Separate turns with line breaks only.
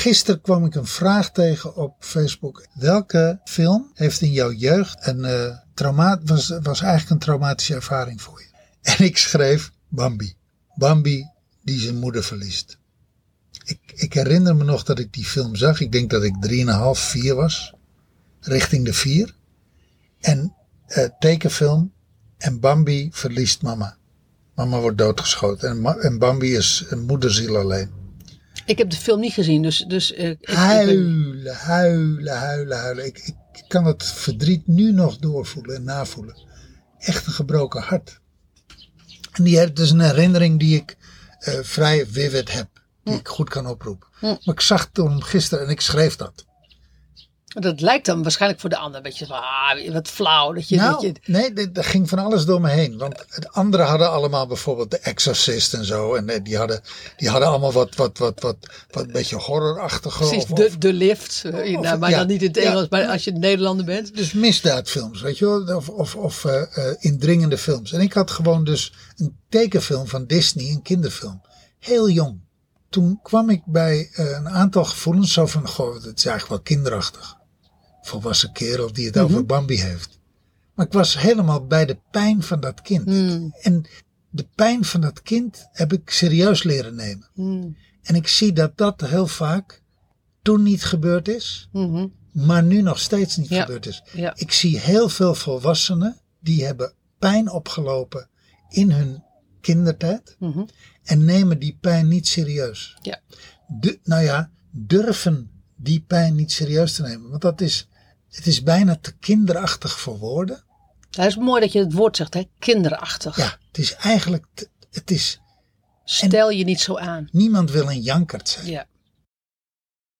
Gisteren kwam ik een vraag tegen op Facebook. Welke film heeft in jouw jeugd een uh, trauma was, was eigenlijk een traumatische ervaring voor je? En ik schreef Bambi. Bambi die zijn moeder verliest. Ik, ik herinner me nog dat ik die film zag. Ik denk dat ik 3,5, 4 was. Richting de 4. En uh, tekenfilm. En Bambi verliest mama. Mama wordt doodgeschoten. En, en Bambi is een moederziel alleen.
Ik heb de film niet gezien, dus... dus uh, ik,
huilen, ik huilen, huilen, huilen. Ik, kan het verdriet nu nog doorvoelen en navoelen. Echt een gebroken hart. En die, het is een herinnering die ik uh, vrij vivid heb. Die hm. ik goed kan oproepen. Hm. Maar ik zag toen gisteren en ik schreef dat.
Dat lijkt dan waarschijnlijk voor de ander een beetje van, ah, wat flauw. Dat je,
nou,
dat je...
nee, er ging van alles door me heen. Want de anderen hadden allemaal bijvoorbeeld de Exorcist en zo. En eh, die hadden, die hadden allemaal wat, wat, wat, wat, wat een beetje horrorachtige.
Precies, of, de, de lift. Eh, of, nou, maar ja, dan niet in het Engels, ja, maar als je Nederlander bent.
Dus misdaadfilms, weet je wel. Of, of, of uh, uh, indringende films. En ik had gewoon dus een tekenfilm van Disney, een kinderfilm. Heel jong. Toen kwam ik bij uh, een aantal gevoelens zo van, goh, het is eigenlijk wel kinderachtig volwassen kerel die het mm -hmm. over Bambi heeft. Maar ik was helemaal bij de pijn van dat kind. Mm. En de pijn van dat kind heb ik serieus leren nemen. Mm. En ik zie dat dat heel vaak toen niet gebeurd is, -hmm. maar nu nog steeds niet ja. gebeurd is.
Ja.
Ik zie heel veel volwassenen die hebben pijn opgelopen in hun kindertijd
-hmm.
en nemen die pijn niet serieus.
Ja.
De, nou ja, durven die pijn niet serieus te nemen. Want dat is, het is bijna te kinderachtig voor woorden.
Het is mooi dat je het woord zegt, hè? kinderachtig.
Ja, het is eigenlijk, te, het is...
Stel je niet zo aan.
Niemand wil een jankert zijn.
Ja.